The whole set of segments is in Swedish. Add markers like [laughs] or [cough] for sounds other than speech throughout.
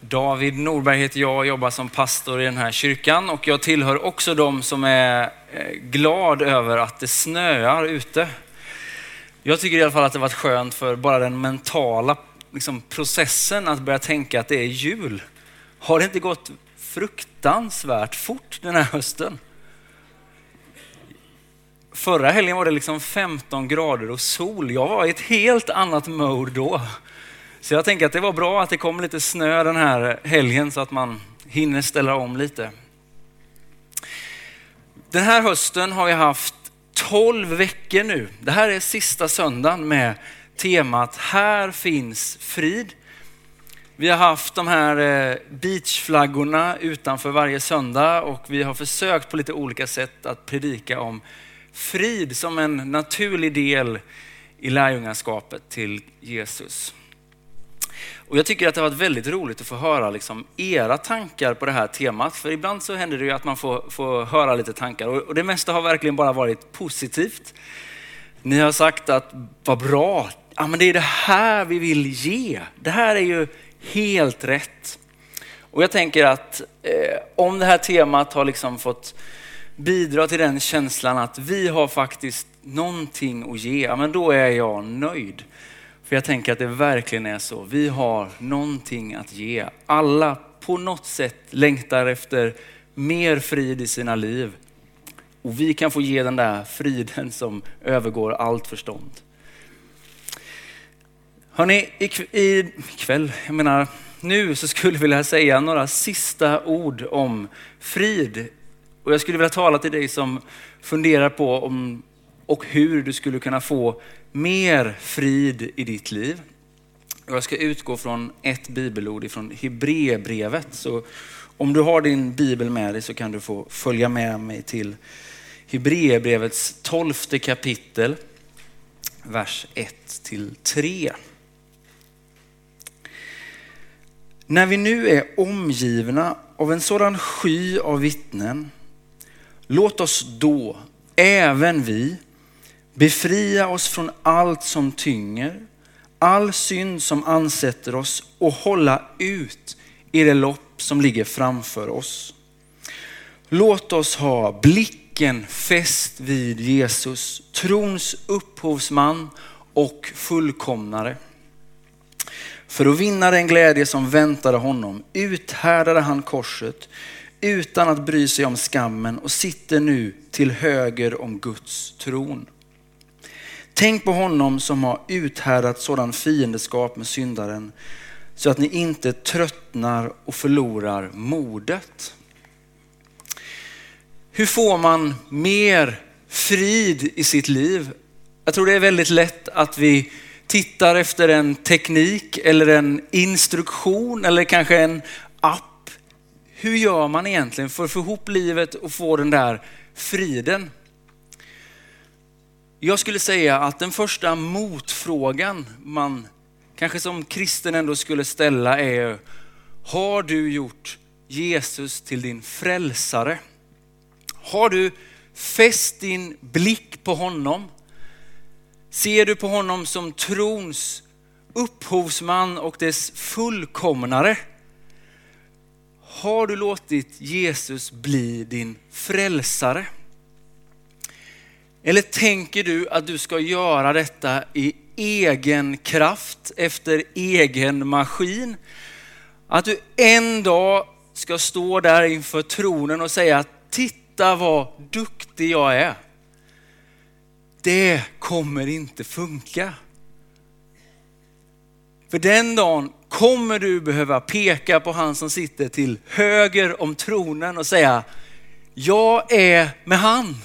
David Norberg heter jag och jobbar som pastor i den här kyrkan och jag tillhör också de som är eh, glad över att det snöar ute. Jag tycker i alla fall att det varit skönt för bara den mentala liksom, processen att börja tänka att det är jul. Har det inte gått fruktansvärt fort den här hösten? Förra helgen var det liksom 15 grader och sol. Jag var i ett helt annat mode då. Så jag tänker att det var bra att det kom lite snö den här helgen så att man hinner ställa om lite. Den här hösten har vi haft 12 veckor nu. Det här är sista söndagen med temat Här finns frid. Vi har haft de här eh, beachflaggorna utanför varje söndag och vi har försökt på lite olika sätt att predika om frid som en naturlig del i lärjungaskapet till Jesus. Och jag tycker att det har varit väldigt roligt att få höra liksom era tankar på det här temat. För ibland så händer det ju att man får, får höra lite tankar och det mesta har verkligen bara varit positivt. Ni har sagt att vad bra, ja, men det är det här vi vill ge. Det här är ju helt rätt. Och jag tänker att eh, om det här temat har liksom fått bidra till den känslan att vi har faktiskt någonting att ge, ja, men då är jag nöjd. För jag tänker att det verkligen är så. Vi har någonting att ge. Alla på något sätt längtar efter mer frid i sina liv. Och vi kan få ge den där friden som övergår allt förstånd. Hörrni, ikväll, jag menar nu så skulle jag vilja säga några sista ord om frid. Och jag skulle vilja tala till dig som funderar på om och hur du skulle kunna få mer frid i ditt liv. Jag ska utgå från ett bibelord ifrån Hebreerbrevet. Så om du har din bibel med dig så kan du få följa med mig till Hebreerbrevets tolfte kapitel, vers 1 till 3. När vi nu är omgivna av en sådan sky av vittnen, låt oss då, även vi, Befria oss från allt som tynger, all synd som ansätter oss och hålla ut i det lopp som ligger framför oss. Låt oss ha blicken fäst vid Jesus, trons upphovsman och fullkomnare. För att vinna den glädje som väntade honom uthärdade han korset utan att bry sig om skammen och sitter nu till höger om Guds tron. Tänk på honom som har uthärdat sådan fiendeskap med syndaren så att ni inte tröttnar och förlorar modet. Hur får man mer frid i sitt liv? Jag tror det är väldigt lätt att vi tittar efter en teknik eller en instruktion eller kanske en app. Hur gör man egentligen för att få ihop livet och få den där friden? Jag skulle säga att den första motfrågan man kanske som kristen ändå skulle ställa är, har du gjort Jesus till din frälsare? Har du fäst din blick på honom? Ser du på honom som trons upphovsman och dess fullkomnare? Har du låtit Jesus bli din frälsare? Eller tänker du att du ska göra detta i egen kraft, efter egen maskin? Att du en dag ska stå där inför tronen och säga, titta vad duktig jag är. Det kommer inte funka. För den dagen kommer du behöva peka på han som sitter till höger om tronen och säga, jag är med han.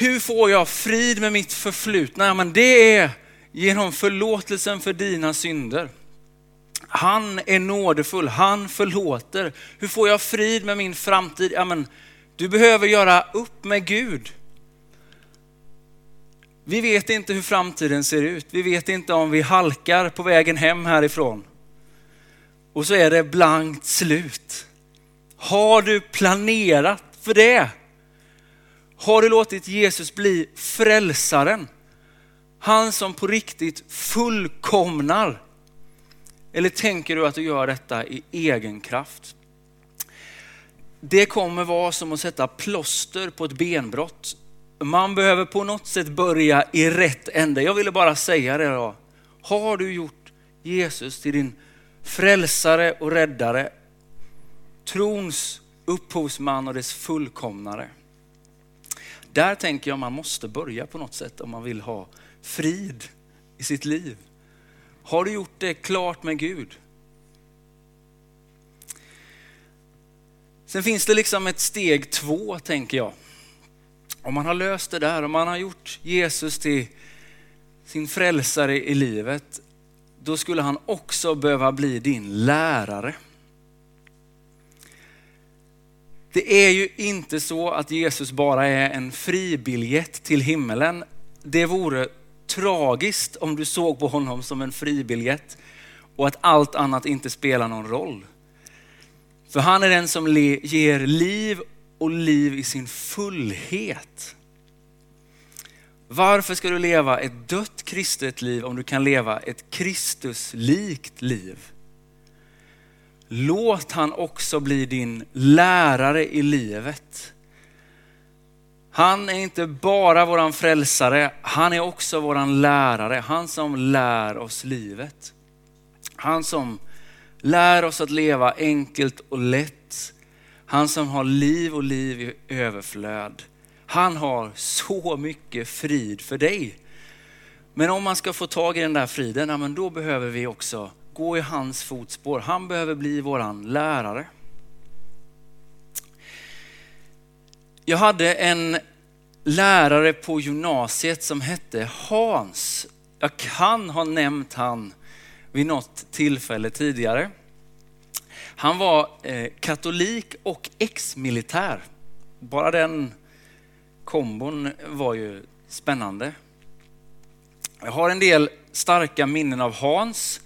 Hur får jag frid med mitt förflutna? Ja, men det är genom förlåtelsen för dina synder. Han är nådefull, han förlåter. Hur får jag frid med min framtid? Ja, men du behöver göra upp med Gud. Vi vet inte hur framtiden ser ut. Vi vet inte om vi halkar på vägen hem härifrån. Och så är det blankt slut. Har du planerat för det? Har du låtit Jesus bli frälsaren? Han som på riktigt fullkomnar. Eller tänker du att du gör detta i egen kraft? Det kommer vara som att sätta plåster på ett benbrott. Man behöver på något sätt börja i rätt ände. Jag ville bara säga det då. Har du gjort Jesus till din frälsare och räddare, trons upphovsman och dess fullkomnare. Där tänker jag man måste börja på något sätt om man vill ha frid i sitt liv. Har du gjort det klart med Gud? Sen finns det liksom ett steg två, tänker jag. Om man har löst det där, om man har gjort Jesus till sin frälsare i livet, då skulle han också behöva bli din lärare. Det är ju inte så att Jesus bara är en fribiljett till himmelen. Det vore tragiskt om du såg på honom som en fribiljett och att allt annat inte spelar någon roll. För han är den som ger liv och liv i sin fullhet. Varför ska du leva ett dött kristet liv om du kan leva ett Kristuslikt liv? Låt han också bli din lärare i livet. Han är inte bara våran frälsare, han är också våran lärare. Han som lär oss livet. Han som lär oss att leva enkelt och lätt. Han som har liv och liv i överflöd. Han har så mycket frid för dig. Men om man ska få tag i den där friden, ja, men då behöver vi också gå i hans fotspår. Han behöver bli våran lärare. Jag hade en lärare på gymnasiet som hette Hans. Jag kan ha nämnt han vid något tillfälle tidigare. Han var eh, katolik och ex-militär. Bara den kombon var ju spännande. Jag har en del starka minnen av Hans.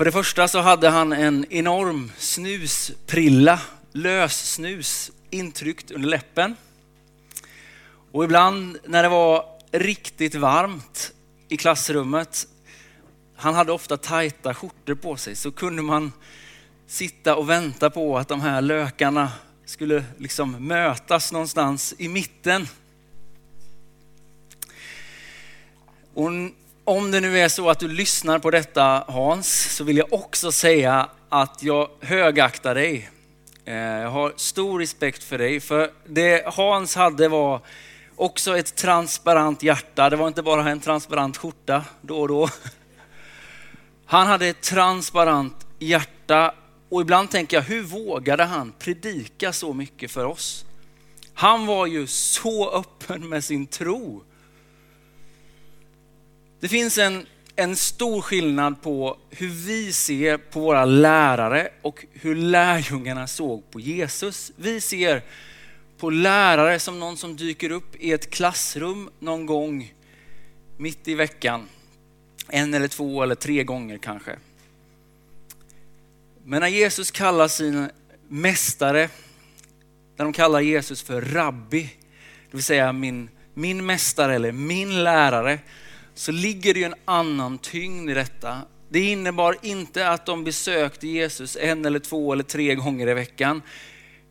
För det första så hade han en enorm snusprilla, lössnus, intryckt under läppen. Och ibland när det var riktigt varmt i klassrummet, han hade ofta tajta skjortor på sig, så kunde man sitta och vänta på att de här lökarna skulle liksom mötas någonstans i mitten. Och om det nu är så att du lyssnar på detta Hans, så vill jag också säga att jag högaktar dig. Eh, jag har stor respekt för dig, för det Hans hade var också ett transparent hjärta. Det var inte bara en transparent skjorta då och då. Han hade ett transparent hjärta och ibland tänker jag, hur vågade han predika så mycket för oss? Han var ju så öppen med sin tro. Det finns en, en stor skillnad på hur vi ser på våra lärare och hur lärjungarna såg på Jesus. Vi ser på lärare som någon som dyker upp i ett klassrum någon gång mitt i veckan. En eller två eller tre gånger kanske. Men när Jesus kallar sin mästare, när de kallar Jesus för rabbi, det vill säga min, min mästare eller min lärare, så ligger det ju en annan tyngd i detta. Det innebar inte att de besökte Jesus en eller två eller tre gånger i veckan,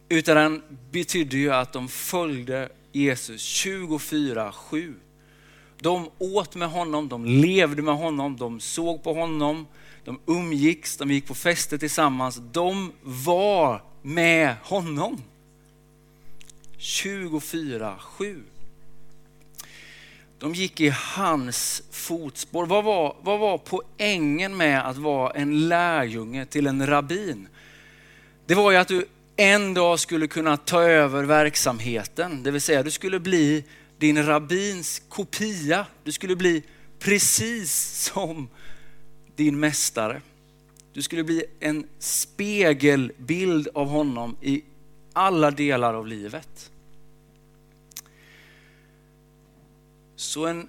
utan den betydde ju att de följde Jesus 24-7. De åt med honom, de levde med honom, de såg på honom, de umgicks, de gick på fester tillsammans. De var med honom. 24-7. De gick i hans fotspår. Vad var, vad var poängen med att vara en lärjunge till en rabbin? Det var ju att du en dag skulle kunna ta över verksamheten. Det vill säga du skulle bli din rabbins kopia. Du skulle bli precis som din mästare. Du skulle bli en spegelbild av honom i alla delar av livet. Så en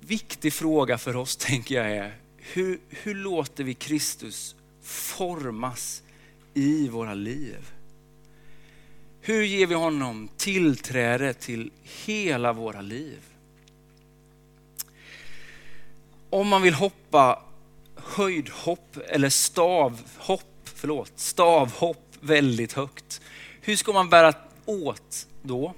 viktig fråga för oss [laughs] tänker jag är, hur, hur låter vi Kristus formas i våra liv? Hur ger vi honom tillträde till hela våra liv? Om man vill hoppa höjdhopp eller stavhopp, förlåt, stavhopp väldigt högt. Hur ska man bära åt då?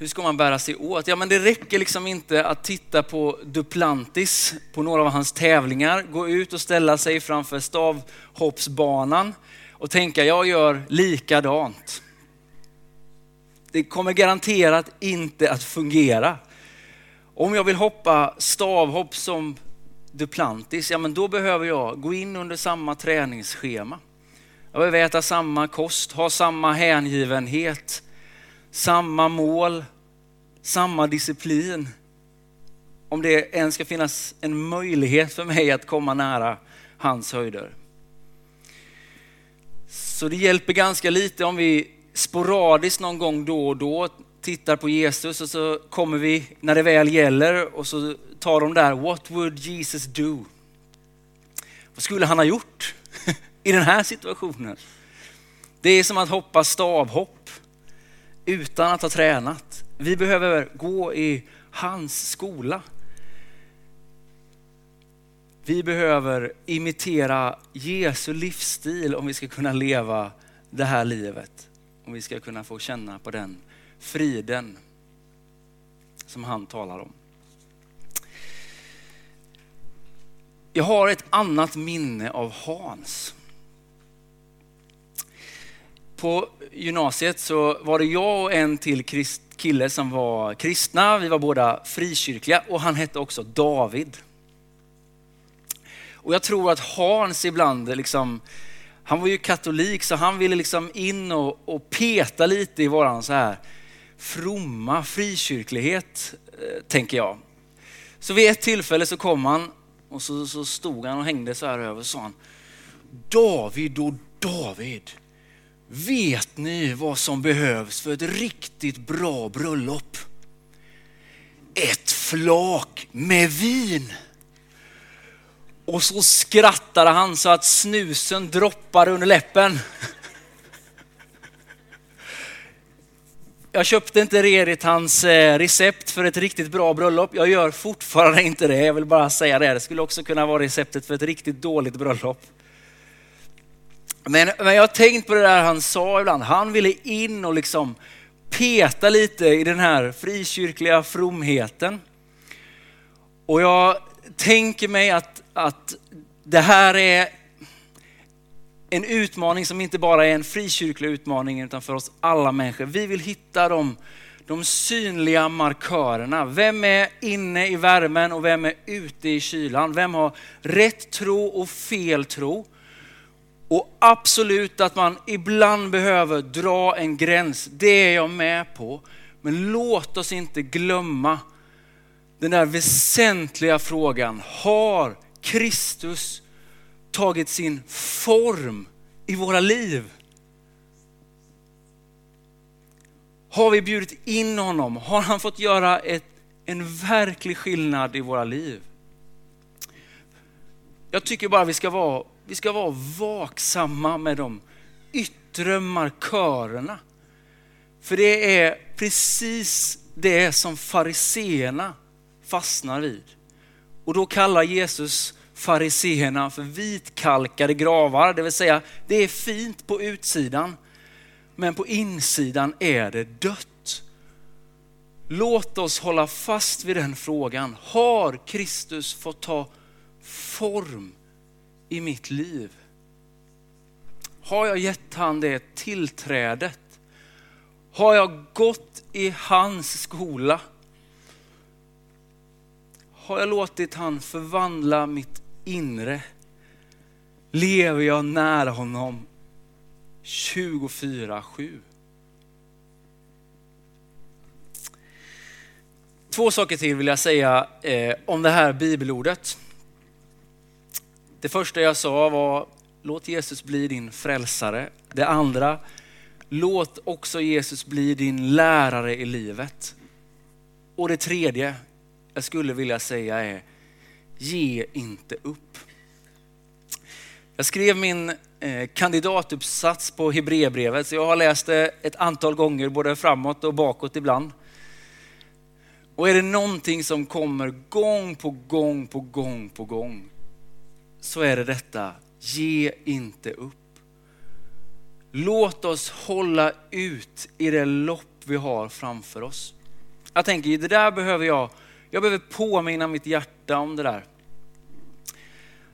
Hur ska man bära sig åt? Ja, men det räcker liksom inte att titta på Duplantis på några av hans tävlingar, gå ut och ställa sig framför stavhoppsbanan och tänka jag gör likadant. Det kommer garanterat inte att fungera. Om jag vill hoppa stavhopp som Duplantis, ja men då behöver jag gå in under samma träningsschema. Jag behöver äta samma kost, ha samma hängivenhet, samma mål, samma disciplin. Om det ens ska finnas en möjlighet för mig att komma nära hans höjder. Så det hjälper ganska lite om vi sporadiskt någon gång då och då tittar på Jesus och så kommer vi när det väl gäller och så tar de där, what would Jesus do? Vad skulle han ha gjort [laughs] i den här situationen? Det är som att hoppa stavhopp utan att ha tränat. Vi behöver gå i hans skola. Vi behöver imitera Jesu livsstil om vi ska kunna leva det här livet. Om vi ska kunna få känna på den friden som han talar om. Jag har ett annat minne av Hans. På gymnasiet så var det jag och en till kille som var kristna. Vi var båda frikyrkliga och han hette också David. Och jag tror att Hans ibland, liksom, han var ju katolik så han ville liksom in och, och peta lite i våran så här fromma frikyrklighet, eh, tänker jag. Så vid ett tillfälle så kom han och så, så stod han och hängde så här över och sa han, David och David, vet ni vad som behövs för ett riktigt bra bröllop? Ett flak med vin. Och så skrattade han så att snusen droppade under läppen. Jag köpte inte redigt hans eh, recept för ett riktigt bra bröllop. Jag gör fortfarande inte det. Jag vill bara säga det. Det skulle också kunna vara receptet för ett riktigt dåligt bröllop. Men, men jag har tänkt på det där han sa ibland. Han ville in och liksom peta lite i den här frikyrkliga fromheten. Och jag tänker mig att, att det här är en utmaning som inte bara är en frikyrklig utmaning utan för oss alla människor. Vi vill hitta de, de synliga markörerna. Vem är inne i värmen och vem är ute i kylan? Vem har rätt tro och fel tro? Och absolut att man ibland behöver dra en gräns, det är jag med på. Men låt oss inte glömma den där väsentliga frågan. Har Kristus tagit sin form i våra liv? Har vi bjudit in honom? Har han fått göra ett, en verklig skillnad i våra liv? Jag tycker bara vi ska vara, vi ska vara vaksamma med de yttre markörerna. För det är precis det som fariseerna fastnar vid. Och då kallar Jesus fariseerna för vitkalkade gravar, det vill säga det är fint på utsidan, men på insidan är det dött. Låt oss hålla fast vid den frågan. Har Kristus fått ta form i mitt liv? Har jag gett han det tillträdet? Har jag gått i hans skola? Har jag låtit han förvandla mitt inre? Lever jag nära honom 24-7? Två saker till vill jag säga eh, om det här bibelordet. Det första jag sa var, låt Jesus bli din frälsare. Det andra, låt också Jesus bli din lärare i livet. Och det tredje jag skulle vilja säga är, ge inte upp. Jag skrev min eh, kandidatuppsats på Hebreerbrevet, så jag har läst det ett antal gånger, både framåt och bakåt ibland. Och är det någonting som kommer gång på gång på gång på gång så är det detta, ge inte upp. Låt oss hålla ut i det lopp vi har framför oss. Jag tänker, det där behöver jag, jag behöver påminna mitt hjärta om det där.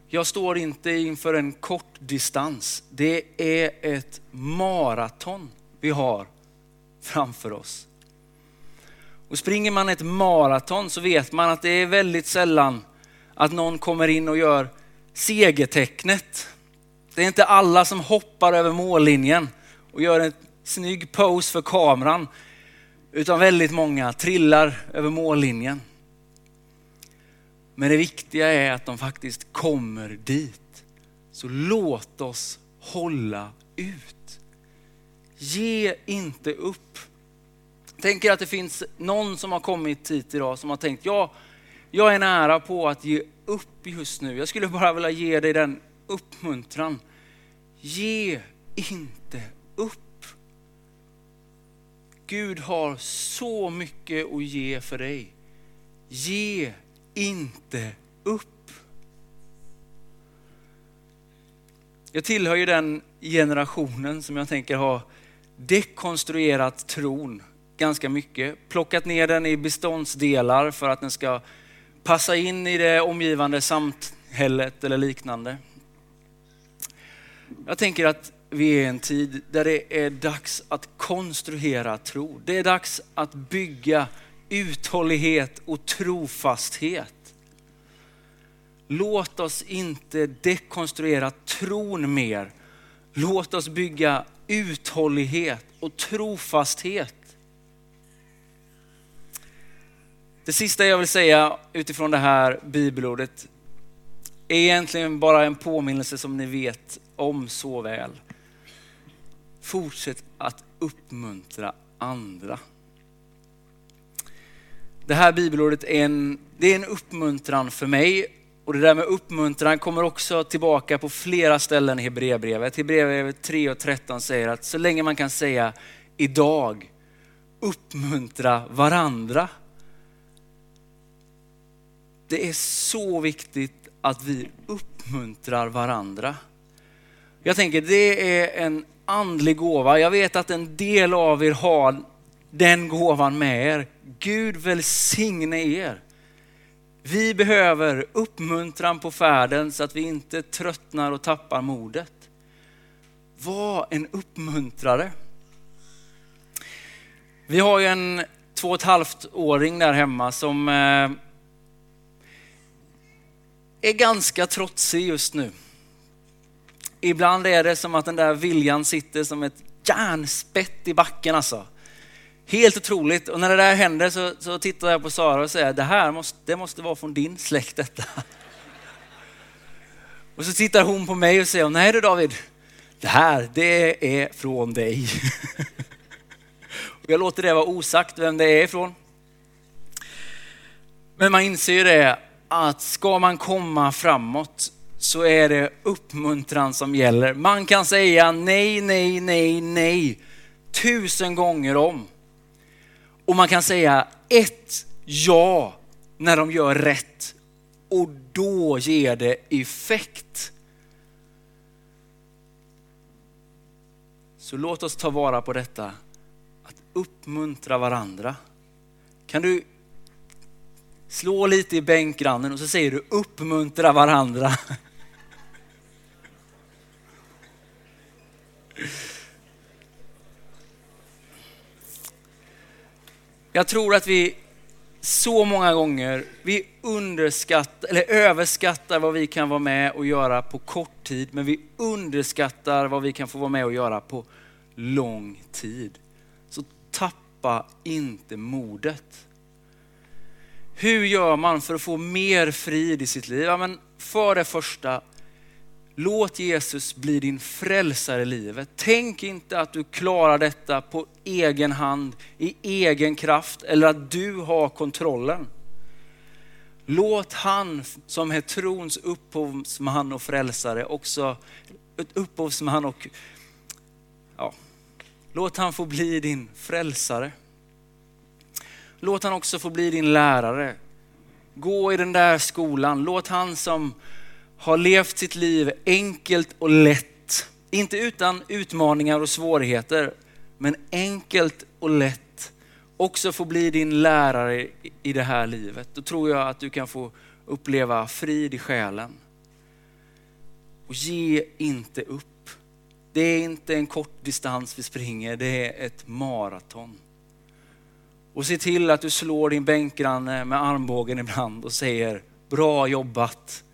Jag står inte inför en kort distans. Det är ett maraton vi har framför oss. Och springer man ett maraton så vet man att det är väldigt sällan att någon kommer in och gör segertecknet. Det är inte alla som hoppar över mållinjen och gör en snygg pose för kameran, utan väldigt många trillar över mållinjen. Men det viktiga är att de faktiskt kommer dit. Så låt oss hålla ut. Ge inte upp. Tänker att det finns någon som har kommit hit idag som har tänkt, ja, jag är nära på att ge upp just nu. Jag skulle bara vilja ge dig den uppmuntran. Ge inte upp. Gud har så mycket att ge för dig. Ge inte upp. Jag tillhör ju den generationen som jag tänker har dekonstruerat tron ganska mycket. Plockat ner den i beståndsdelar för att den ska passa in i det omgivande samhället eller liknande. Jag tänker att vi är i en tid där det är dags att konstruera tro. Det är dags att bygga uthållighet och trofasthet. Låt oss inte dekonstruera tron mer. Låt oss bygga uthållighet och trofasthet. Det sista jag vill säga utifrån det här bibelordet är egentligen bara en påminnelse som ni vet om så väl. Fortsätt att uppmuntra andra. Det här bibelordet är en, det är en uppmuntran för mig och det där med uppmuntran kommer också tillbaka på flera ställen i Hebreerbrevet. Hebreerbrevet 3 och 13 säger att så länge man kan säga idag, uppmuntra varandra. Det är så viktigt att vi uppmuntrar varandra. Jag tänker det är en andlig gåva. Jag vet att en del av er har den gåvan med er. Gud välsigne er. Vi behöver uppmuntran på färden så att vi inte tröttnar och tappar modet. Var en uppmuntrare. Vi har ju en två och ett halvt åring där hemma som eh, är ganska trotsig just nu. Ibland är det som att den där viljan sitter som ett järnspett i backen alltså. Helt otroligt. Och när det där händer så, så tittar jag på Sara och säger, det här måste, det måste vara från din släkt detta. [laughs] Och så tittar hon på mig och säger, nej du David, det här det är från dig. [laughs] Och jag låter det vara osagt vem det är ifrån. Men man inser ju det att ska man komma framåt så är det uppmuntran som gäller. Man kan säga nej, nej, nej, nej tusen gånger om. Och man kan säga ett ja när de gör rätt och då ger det effekt. Så låt oss ta vara på detta, att uppmuntra varandra. Kan du slå lite i bänkgrannen och så säger du uppmuntra varandra. Jag tror att vi så många gånger, vi underskattar eller överskattar vad vi kan vara med och göra på kort tid, men vi underskattar vad vi kan få vara med och göra på lång tid. Så tappa inte modet. Hur gör man för att få mer frid i sitt liv? Ja, men för det första, Låt Jesus bli din frälsare i livet. Tänk inte att du klarar detta på egen hand, i egen kraft eller att du har kontrollen. Låt han som är trons upphovsman och frälsare också, upphovsman och, ja, låt han få bli din frälsare. Låt han också få bli din lärare. Gå i den där skolan. Låt han som har levt sitt liv enkelt och lätt, inte utan utmaningar och svårigheter, men enkelt och lätt, också få bli din lärare i det här livet. Då tror jag att du kan få uppleva frid i själen. Och ge inte upp. Det är inte en kort distans vi springer, det är ett maraton. Och se till att du slår din bänkgranne med armbågen ibland och säger bra jobbat,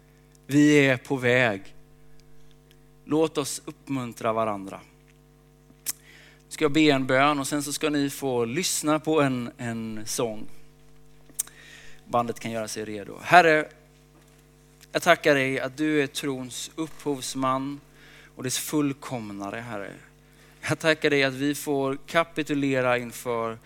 vi är på väg. Låt oss uppmuntra varandra. Nu ska jag be en bön och sen så ska ni få lyssna på en, en sång. Bandet kan göra sig redo. Herre, jag tackar dig att du är trons upphovsman och dess fullkomnare, Herre. Jag tackar dig att vi får kapitulera inför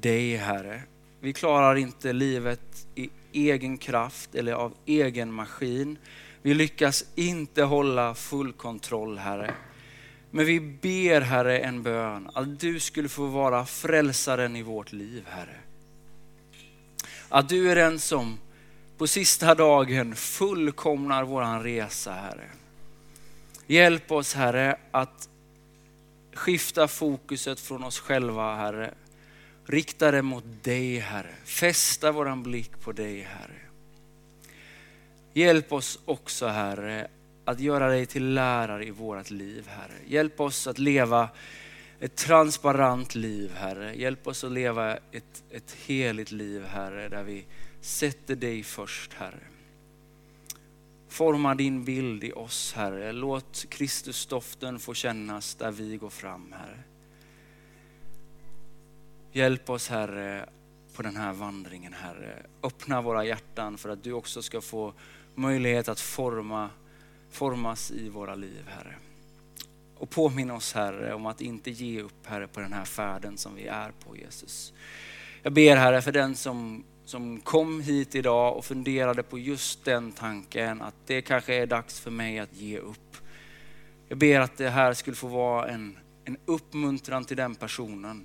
dig, Herre. Vi klarar inte livet i egen kraft eller av egen maskin. Vi lyckas inte hålla full kontroll, Herre. Men vi ber, Herre, en bön att du skulle få vara frälsaren i vårt liv, Herre. Att du är den som på sista dagen fullkomnar våran resa, Herre. Hjälp oss, Herre, att skifta fokuset från oss själva, Herre. Rikta det mot dig, Herre. Fästa våran blick på dig, Herre. Hjälp oss också, Herre, att göra dig till lärare i vårt liv, Herre. Hjälp oss att leva ett transparent liv, Herre. Hjälp oss att leva ett, ett heligt liv, Herre, där vi sätter dig först, Herre. Forma din bild i oss, Herre. Låt Kristusdoften få kännas där vi går fram, Herre. Hjälp oss, Herre, på den här vandringen, Herre. Öppna våra hjärtan för att du också ska få möjlighet att forma, formas i våra liv, Herre. Och påminn oss, Herre, om att inte ge upp, Herre, på den här färden som vi är på, Jesus. Jag ber, Herre, för den som som kom hit idag och funderade på just den tanken att det kanske är dags för mig att ge upp. Jag ber att det här skulle få vara en, en uppmuntran till den personen.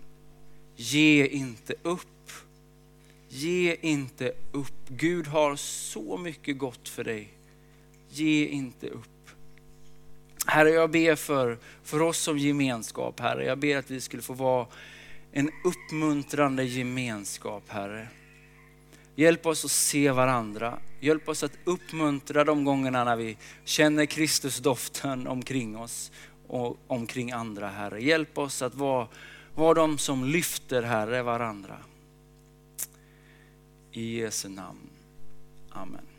Ge inte upp. Ge inte upp. Gud har så mycket gott för dig. Ge inte upp. Herre, jag ber för, för oss som gemenskap, Herre. Jag ber att vi skulle få vara en uppmuntrande gemenskap, Herre. Hjälp oss att se varandra. Hjälp oss att uppmuntra de gångerna när vi känner Kristusdoften omkring oss och omkring andra, Herre. Hjälp oss att vara, var de som lyfter, Herre, varandra. I Jesu namn. Amen.